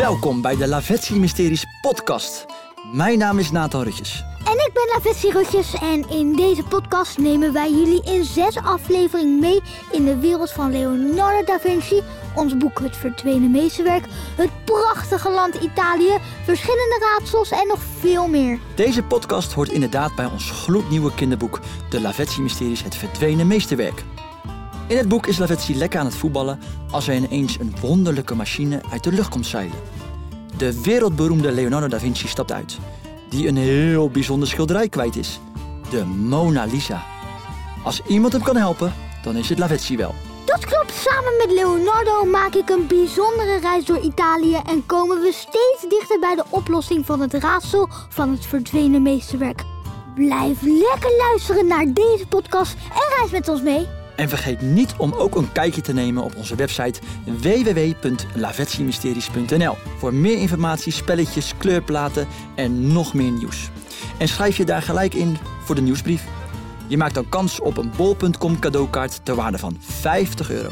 Welkom bij de Lavetsi Mysteries podcast. Mijn naam is Nathan Rutjes. En ik ben Lavetsi Rutjes en in deze podcast nemen wij jullie in zes afleveringen mee in de wereld van Leonardo da Vinci, ons boek Het Verdwenen Meesterwerk, het prachtige land Italië, verschillende raadsels en nog veel meer. Deze podcast hoort inderdaad bij ons gloednieuwe kinderboek De Lavetsi Mysteries Het Verdwenen Meesterwerk. In het boek is Lavetsi lekker aan het voetballen als er ineens een wonderlijke machine uit de lucht komt zeilen. De wereldberoemde Leonardo da Vinci stapt uit, die een heel bijzonder schilderij kwijt is. De Mona Lisa. Als iemand hem kan helpen, dan is het Lavetsi wel. Dat klopt, samen met Leonardo maak ik een bijzondere reis door Italië en komen we steeds dichter bij de oplossing van het raadsel van het verdwenen meesterwerk. Blijf lekker luisteren naar deze podcast en reis met ons mee. En vergeet niet om ook een kijkje te nemen op onze website www.lavetsimysteries.nl voor meer informatie, spelletjes, kleurplaten en nog meer nieuws. En schrijf je daar gelijk in voor de nieuwsbrief. Je maakt dan kans op een bol.com cadeaukaart ter waarde van 50 euro.